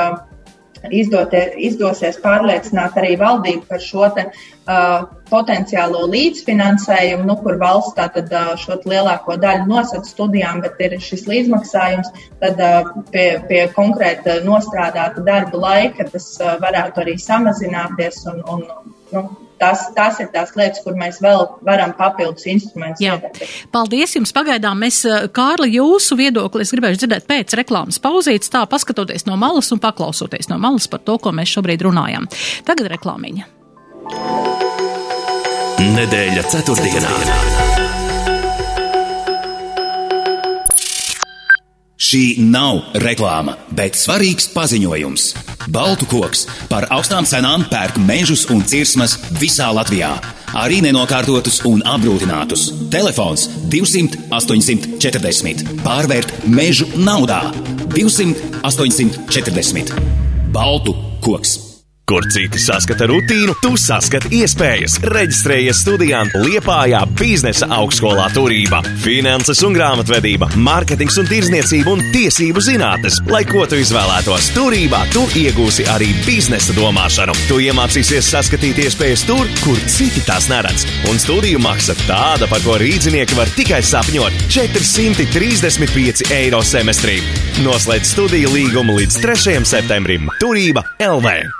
izdotie, izdosies pārliecināt arī valdību par šo te, uh, potenciālo līdzfinansējumu, nu, kur valsts tātad uh, šo lielāko daļu nosaka studijām, bet ir šis līdzmaksājums, tad uh, pie, pie konkrēta nostrādāta darba laika tas uh, varētu arī samazināties un, un nu, tas, tas ir tās lietas, kur mēs vēl varam papildus instrumentus iedot. Paldies jums! Pagaidām mēs, eh, Kārli, jūsu viedokli es gribēju dzirdēt pēc reklāmas pauzītes, tā paskatoties no malas un paklausoties no malas par to, ko mēs šobrīd runājam. Tagad reklāmiņa. Nedēļa ceturtdienā. ceturtdienā. Šī nav reklāma, bet svarīgs paziņojums. Baltu koks par augstām cenām pērk mežus un cirsmas visā Latvijā. Arī nenokārtotus un apgrūtinātus. Telefons 200 840. Pārvērt mežu naudā 200 840. Baltu koks. Kur citi saskata rutīnu, tu saskati iespējas. Reģistrējies studijām Liepājā, biznesa augstskolā turība, finanses un grāmatvedība, mārketings un tirzniecība un tiesību zinātnes. Lai ko tu izvēlētos turībā, tu iegūsi arī biznesa domāšanu. Tu iemācīsies saskatīt iespējas tur, kur citi tās neredz. Un studiju maksa tāda, par ko rīznieki var tikai sapņot - 435 eiro semestrī. Noslēdz studiju līgumu līdz 3. septembrim. Turība LV!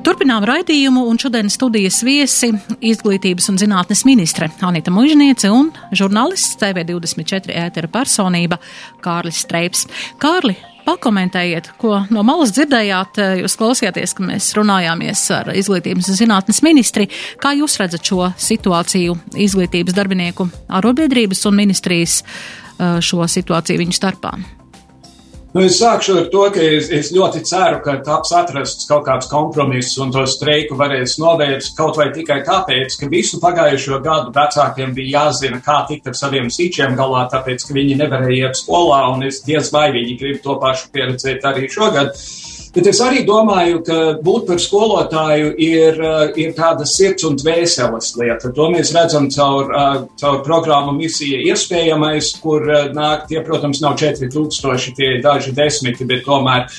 Turpinām raidījumu, un šodien studijas viesi izglītības un zinātnes ministre Anita Mužniece un žurnālists TV24 ētera personība Kārlis Streips. Kārli, pakomentējiet, ko no malas dzirdējāt, jūs klausījāties, ka mēs runājāmies ar izglītības un zinātnes ministri. Kā jūs redzat šo situāciju izglītības darbinieku arotbiedrības un ministrijas šo situāciju viņu starpā? Nu, es sākšu ar to, ka es, es ļoti ceru, ka taps atrasts kaut kāds kompromiss un to streiku varēs novērst kaut vai tikai tāpēc, ka visu pagājušo gadu vecākiem bija jāzina, kā tikt ar saviem sīčiem galā, tāpēc, ka viņi nevarēja iet skolā, un es diez vai viņi grib to pašu pieredzēt arī šogad. Uh, Bet es arī domāju, ka būt par skolotāju ir, eh, ir tāda sirds un dvēseles lieta. To mēs redzam caur, eh, caur programmu misija iespējamais, kur eh, nāk, tie, protams, nav 4000, tie ir daži desmiti, bet tomēr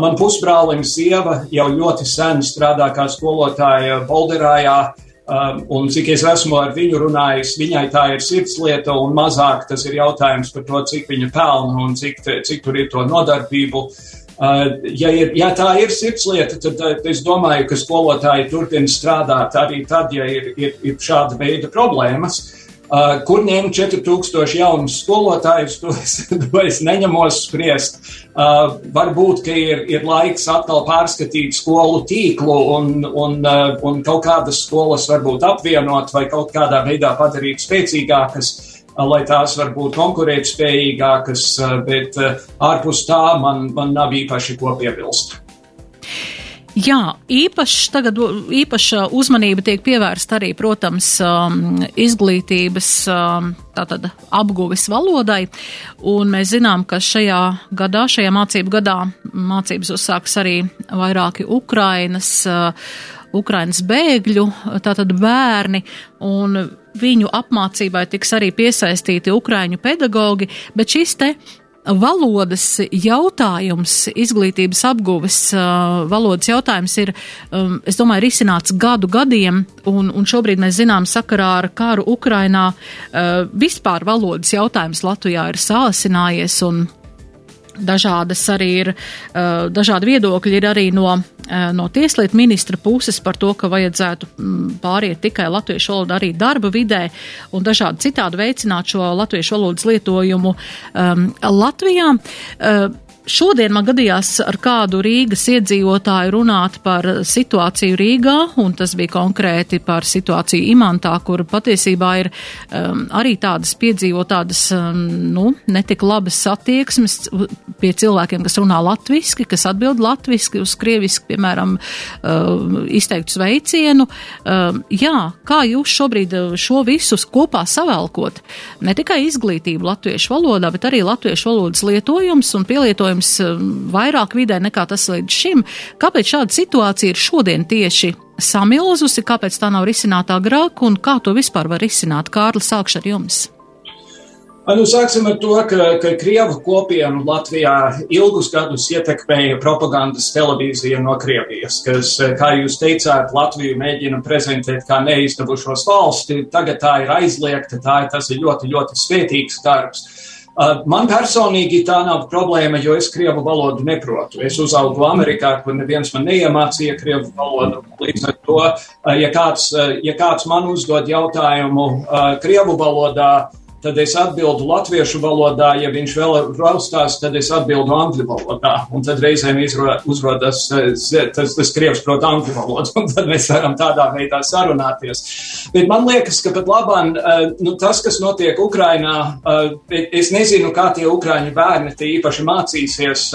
man pusbrālim sieva jau ļoti sen strādā kā skolotāja Bolderājā. Um, un cik es esmu ar viņu runājis, viņai tā ir sirdslieta, un mazāk tas ir jautājums par to, cik viņa pelna un cik, cik tur ir to nodarbību. Uh, ja, ir, ja tā ir sirdslieta, tad, tad es domāju, ka skolotāji turpina strādāt arī tad, ja ir, ir, ir šāda veida problēmas. Uh, kur ņemt 4000 jaunus skolotājus, to es, [laughs] to es neņemos spriest. Uh, varbūt, ka ir, ir laiks atkal pārskatīt skolu tīklu un, un, uh, un kaut kādas skolas varbūt apvienot vai kaut kādā veidā padarīt spēcīgākas. Uh, lai tās var būt konkurētspējīgākas, bet ārpus tā man, man nav īpaši ko piebilst. Jā, īpaši tagad, īpaša uzmanība tiek pievērsta arī, protams, um, izglītības um, tātad apguves valodai, un mēs zinām, ka šajā gadā, šajā mācību gadā mācības uzsāks arī vairāki Ukrainas, uh, Ukrainas bēgļu, tātad bērni, un viņu apmācībai tiks arī piesaistīti Ukraiņu pedagogi, bet šis te valodas jautājums, izglītības apguves valodas jautājums ir, es domāju, risināts gadu gadiem, un, un šobrīd mēs zinām sakarā ar karu Ukrainā, vispār valodas jautājums Latvijā ir sāsinājies, un Dažādas arī ir, dažādi viedokļi ir arī no, no tieslietu ministra puses par to, ka vajadzētu mm, pāriet tikai latviešu valodu arī darba vidē un dažādi citādi veicināt šo latviešu valodas lietojumu um, Latvijā. Uh, Šodien man gadījās ar kādu Rīgas iedzīvotāju runāt par situāciju Rīgā, un tas bija konkrēti par situāciju Imantā, kur patiesībā ir um, arī tādas piedzīvot tādas, um, nu, netik labas attieksmes pie cilvēkiem, kas runā latviski, kas atbild latviski uz krieviski, piemēram, uh, izteiktu sveicienu. Um, jā, kā jūs šobrīd uh, šo visus kopā savēlkot? Ne tikai izglītību latviešu valodā, bet arī latviešu valodas lietojums un pielietojums piedzīvojums um, vairāk vidē nekā tas līdz šim. Kāpēc šāda situācija ir šodien tieši samilzusi, kāpēc tā nav risināta agrāk un kā to vispār var risināt? Kārli, sākšu ar jums. Nu, sāksim ar to, ka, ka Krievu kopienu Latvijā ilgus gadus ietekmēja propagandas televīzija no Krievijas, kas, kā jūs teicāt, Latviju mēģina prezentēt kā neizdevušos valsti. Tagad tā ir aizliegta, tā ir, tas ir ļoti, ļoti svētīgs darbs. Uh, man personīgi tā nav problēma, jo es krievu valodu neprotu. Es uzaugu Amerikā, kur neviens man neiemācīja krievu valodu. Līdz ar to, uh, ja kāds, uh, ja kāds man uzdod jautājumu krievu valodā, tad es atbildu latviešu valodā, ja viņš vēl raustās, tad es atbildu angļu valodā. Un tad reizēm uzrodas eh, tas, tas krievs prot angļu valodu, un tad mēs varam tādā veidā sarunāties. Bet man liekas, ka pat labāk eh, nu, tas, kas notiek Ukrainā, eh, es nezinu, kā tie ukraiņu bērni tie īpaši mācīsies.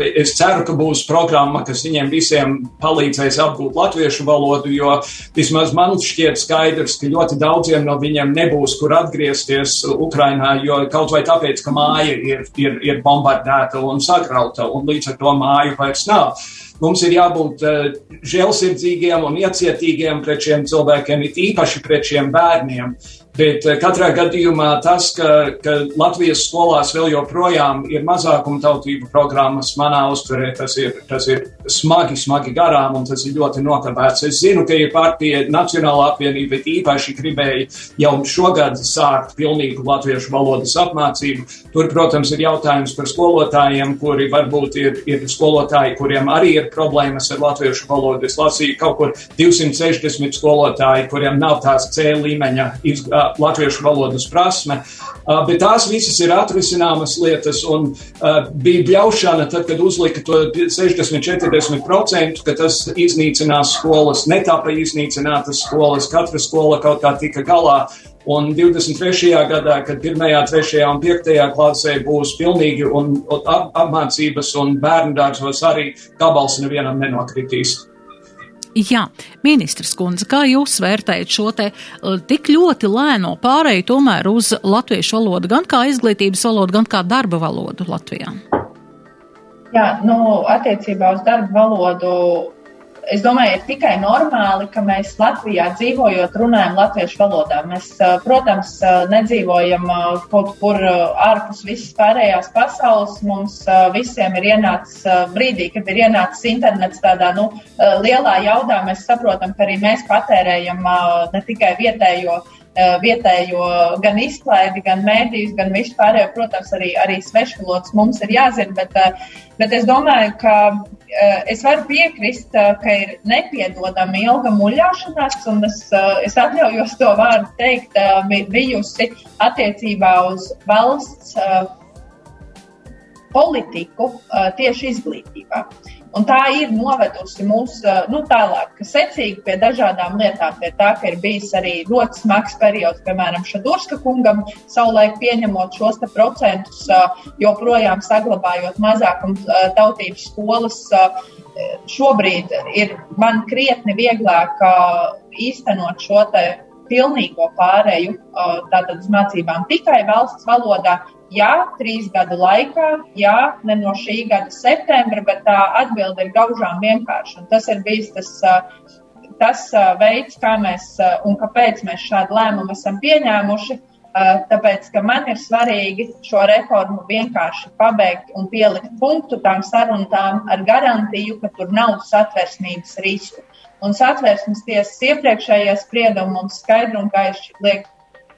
Es ceru, ka būs programma, kas viņiem visiem palīdzēs apgūt latviešu valodu, jo vismaz man šķiet skaidrs, ka ļoti daudziem no viņiem nebūs, kur atgriezties Ukrainā, jo kaut vai tāpēc, ka māja ir, ir, ir bombardēta un sagrauta, un līdz ar to māju vairs nav. Mums ir jābūt uh, žēlsirdzīgiem un iecietīgiem pret šiem cilvēkiem, it īpaši pret šiem bērniem. Bet uh, katrā gadījumā tas, ka, ka Latvijas skolās vēl joprojām ir mazākumtautību programmas, manā uztverē tas ir, tas ir smagi, smagi garām un tas ir ļoti nokavēts. Es zinu, ka ir partija Nacionālā apvienība, bet īpaši gribēja jau šogad sākt pilnīgu latviešu valodas apmācību. Tur, protams, ir jautājums par skolotājiem, kuri varbūt ir, ir skolotāji, kuriem arī ir problēmas ar latviešu valodu. Es lasīju kaut kur 260 skolotāji, kuriem nav tās C līmeņa iz, uh, latviešu valodas prasme, uh, bet tās visas ir atrisināmas lietas un uh, bija bļaušana tad, kad uzlika to 60-40%, ka tas iznīcinās skolas, netapa iznīcinātas skolas, katra skola kaut kā tika galā Un 23. gadā, kad 1., 3. un 5. klasē būs pilnīgi un, un ap, apmācības un bērnu dārzos arī gabals nevienam nenokritīs. Jā, ministrs kundze, kā jūs vērtējat šo te tik ļoti lēno pārēju tomēr uz latviešu valodu, gan kā izglītības valodu, gan kā darba valodu Latvijā? Jā, nu, attiecībā uz darba valodu es domāju, ir tikai normāli, ka mēs Latvijā dzīvojot, runājam latviešu valodā. Mēs, protams, nedzīvojam kaut kur ārpus visas pārējās pasaules. Mums visiem ir ienācis brīdī, kad ir ienācis internets tādā nu, lielā jaudā. Mēs saprotam, ka arī mēs patērējam ne tikai vietējo vietējo gan izklaidi, gan mēdījus, gan visu pārējo. Protams, arī, arī svešvalodas mums ir jāzina, bet, bet es domāju, ka es varu piekrist, ka ir nepiedodama ilga muļāšanās, un es, es atļaujos to vārdu teikt, bijusi attiecībā uz valsts politiku tieši izglītībā. Un tā ir novedusi mūs nu, tālāk, secīgi pie dažādām lietām. Pie tā, ka ir bijis arī ļoti smags periods, piemēram, Šadurska kungam, savulaik pieņemot šos procentus, joprojām saglabājot mazākums tautības skolas. Šobrīd ir man krietni vieglāk īstenot šo pilnīgo pārēju tātad uz mācībām tikai valsts valodā, Jā, trīs gadu laikā, jā, ne no šī gada septembra, bet tā atbilde ir gaužām vienkārša. Tas ir bijis tas, tas veids, kā mēs un kāpēc mēs šādu lēmumu esam pieņēmuši. Tāpēc, man ir svarīgi šo reformu vienkārši pabeigt un pielikt punktu tām sarunām ar garantiju, ka tur nav satversmības risku. Un satversmes tiesas iepriekšējie spriedumi mums skaidri un gaiši liek,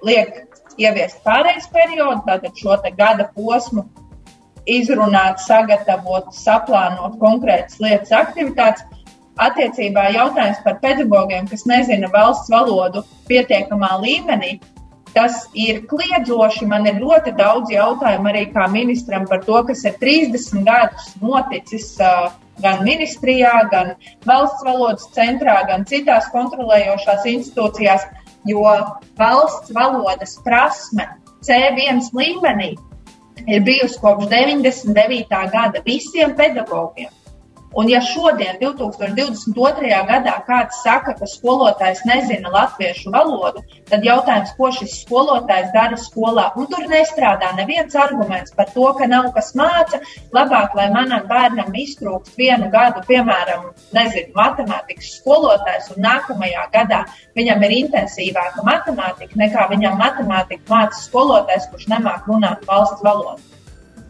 liek ieviest pārejas periodu, tātad šo gada posmu izrunāt, sagatavot, saplānot konkrētas lietas, aktivitātes. Attiecībā jautājums par pedagogiem, kas nezina valsts valodu pietiekamā līmenī, tas ir kliedzoši. Man ir ļoti daudz jautājumu arī kā ministram par to, kas ir 30 gadus noticis uh, gan ministrijā, gan valsts valodas centrā, gan citās kontrolējošās institūcijās jo valsts valodas prasme C1 līmenī ir bijusi kopš 99. gada visiem pedagogiem. Un, ja šodien, 2022. gadā, kāds saka, ka skolotājs nezina latviešu valodu, tad jautājums, ko šis skolotājs dara skolā. Un tur nestrādā neviens arguments par to, ka nav kas māca. Labāk, lai manam bērnam iztrūkst vienu gadu, piemēram, nezinu, matemātikas skolotājs, un nākamajā gadā viņam ir intensīvāka matemātika nekā viņam matemātika māca skolotājs, kurš nemāk runāt valsts valodu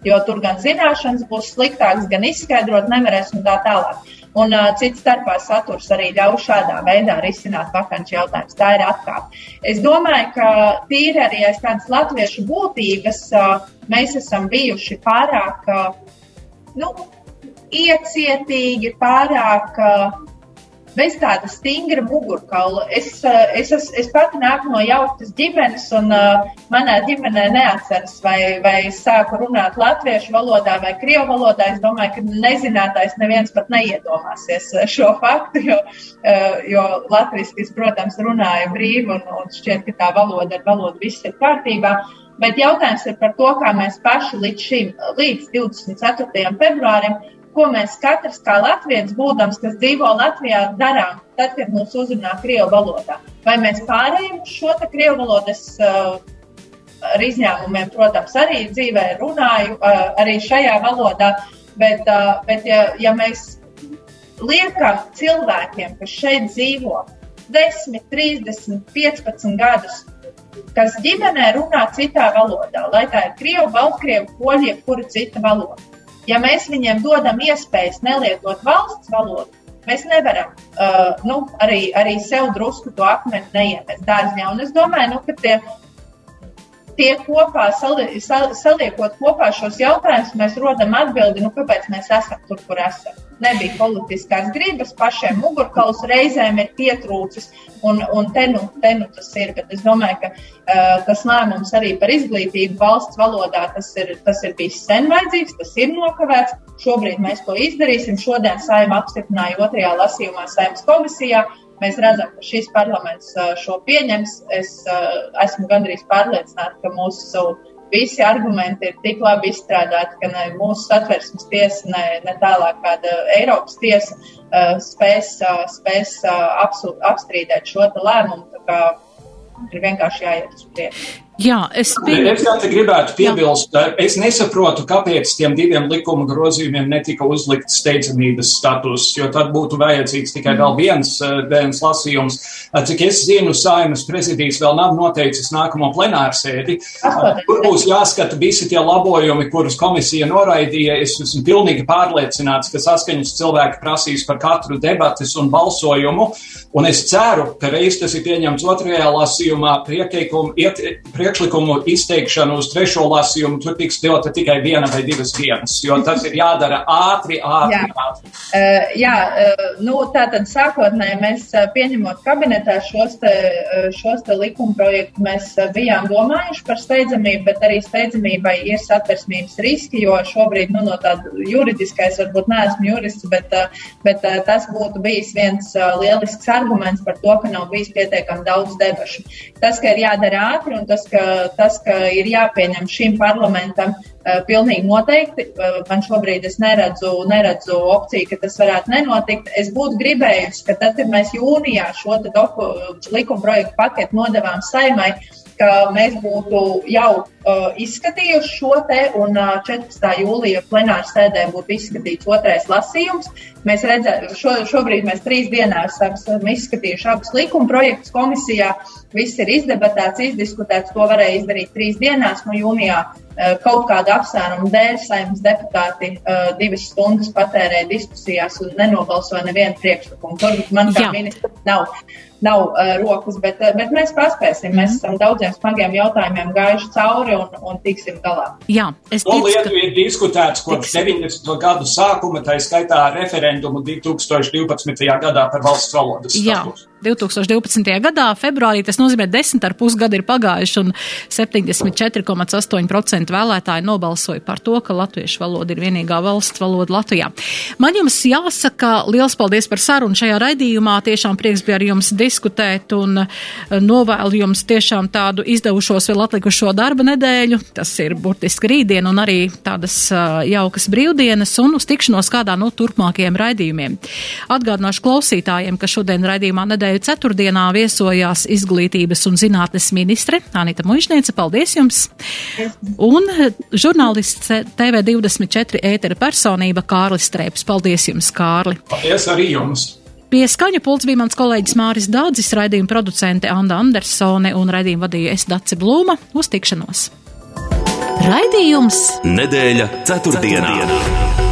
jo tur gan zināšanas būs sliktākas, gan izskaidrot nevarēs un tā tālāk. Un uh, cits starpā saturs arī ļauj šādā veidā risināt vakanču jautājumus. Tā ir atkāpe. Es domāju, ka tīri arī aiz tādas latviešu būtības uh, mēs esam bijuši pārāk uh, nu, iecietīgi, pārāk uh, bez tāda stingra mugurkaula. Es, eh, es, es, es pati nāku no jauktas ģimenes, un uh, manā ģimenē neatceras, vai, vai es sāku runāt latviešu valodā vai krievu valodā. Es domāju, ka nezinātais neviens pat neiedomāsies eh, šo faktu, jo, uh, jo latviešu, protams, runāja brīvi, un, un šķiet, ka tā valoda ar valodu viss ir kārtībā. Bet jautājums ir par to, kā mēs paši līdz šim, līdz 24. februārim, ko mēs katrs kā latviečs, būdams, kas dzīvo Latvijā, darām, tad, kad mūs uzrunā Krievu valodā. Vai mēs pārējām uz šo Krievu valodu? Es uh, ar izņēmumiem, protams, arī dzīvē runāju uh, arī šajā valodā, bet, uh, bet ja, ja mēs liekam cilvēkiem, kas šeit dzīvo 10, 30, 15 gadus, kas ģimenē runā citā valodā, lai tā ir krievu, baltkrievu, poļu, jebkura cita valoda ja mēs viņiem dodam iespējas nelietot valsts valodu, mēs nevaram uh, nu, arī, arī sev drusku to akmeni neiemest dārziņā. Un es domāju, nu, ka tie, tie kopā, sali, sal, saliekot kopā šos jautājumus, mēs rodam atbildi, nu, kāpēc mēs esam tur, kur esam nebija politiskās gribas, pašiem mugurkauls reizēm ir pietrūcis, un, un te, nu, te nu tas ir. Bet es domāju, ka uh, tas lēmums arī par izglītību valsts valodā tas ir, tas ir bijis sen vajadzīgs, tas ir nokavēts. Šobrīd mēs to izdarīsim. Šodien saima apstiprināja otrajā lasījumā saimnes komisijā. Mēs redzam, ka šis parlaments šo pieņems. Es esmu gandrīz pārliecināta, ka mūsu visi argumenti ir tik labi izstrādāti, ka ne mūsu satversmes tiesa, ne, ne tālāk kāda Eiropas tiesa spēs, spēs apstrīdēt šo lēmumu. Ir vienkārši jāiet uz priekšu. Jā, es, pie... es gribētu piebilst, Jā. es nesaprotu, kāpēc tiem diviem likuma grozījumiem netika uzlikts steidzamības status, jo tad būtu vajadzīgs tikai vēl viens, eh, viens lasījums. Eh, cik es zinu, Saimas prezidijs vēl nav noteicis nākamo plenārsēdi, kur būs jāskata visi tie labojumi, kurus komisija noraidīja. Es esmu pilnīgi pārliecināts, ka saskaņas cilvēki prasīs par katru debates un balsojumu, un es ceru, ka reiz tas ir pieņemts otrajā lasījumā, prieteikumu, iet, priekšlikumu izteikšanu uz trešo lasījumu tur tiks dota tikai viena vai divas dienas, jo tas ir jādara ātri, ātri, jā. ātri. Uh, jā, uh, nu, tātad sākotnēji mēs uh, pieņemot kabinetā šos te, šos te likuma projektu, mēs bijām domājuši par steidzamību, bet arī steidzamībai ir satversmības riski, jo šobrīd, nu, no tāda juridiskais, varbūt neesmu jurists, bet, bet tas būtu bijis viens lielisks arguments par to, ka nav bijis pietiekami daudz debašu. Tas, ka ir jādara ātri un tas, ka tas, ka ir jāpieņem šim parlamentam, uh, pilnīgi noteikti. Uh, man šobrīd es neredzu, neredzu opciju, ka tas varētu nenotikt. Es būtu gribējusi, ka tad, kad mēs jūnijā šo likuma projektu paketu nodevām saimai, ka mēs būtu jau uh, izskatījuši šo te, un uh, 14. jūlija plenāra sēdē būtu izskatīts otrais lasījums. Mēs redzam, šo, šobrīd mēs trīs dienās esam izskatījuši abus likuma projektus komisijā. Viss ir izdebatēts, izdiskutēts, to varēja izdarīt trīs dienās. No jūnijā kaut kāda apsvēruma dēļ saimnes deputāti uh, divas stundas patērēja diskusijās un nenobalsoja nevienu priekšlikumu. Turbūt man kā ministrs nav nav uh, rokas, bet, uh, bet mēs paspēsim. Mēs esam daudziem smagiem jautājumiem gājuši cauri un, un tiksim galā. Jā, es ticu, lietu ka... ir diskutēts kopš 90. gadu sākuma, tā skaitā referendumu 2012. gadā par valsts valodas status. Jā. 2012. gadā, februārī, tas nozīmē, ka 10,5 gadi ir pagājuši, un 74,8% vēlētāji nobalsoja par to, ka latviešu valoda ir vienīgā valsts valoda Latvijā. Man jums jāsaka liels paldies par sarunu šajā raidījumā. Tiešām prieks bija ar jums diskutēt un eh, novēlu jums tiešām tādu izdevušos vēl atlikušo darba nedēļu. Tas ir burtiski rītdien un arī tādas uh, jaukas brīvdienas un uz tikšanos kādā no turpmākajiem raidījumiem. Atgādināšu klausītājiem, ka šodien raidījumā nedēļa nedēļu ceturtdienā viesojās izglītības un zinātnes ministre Anita Mužniece. Paldies jums! Un žurnālists TV24 ētera personība Kārlis Strēps. Paldies jums, Kārli! Paldies arī jums! Pie skaņa pults bija mans kolēģis Māris Dādzis, raidījuma producente Anda Andersone un raidījuma vadīja es Dace Blūma. Uz tikšanos! Raidījums Nedēļa ceturtdienā! ceturtdienā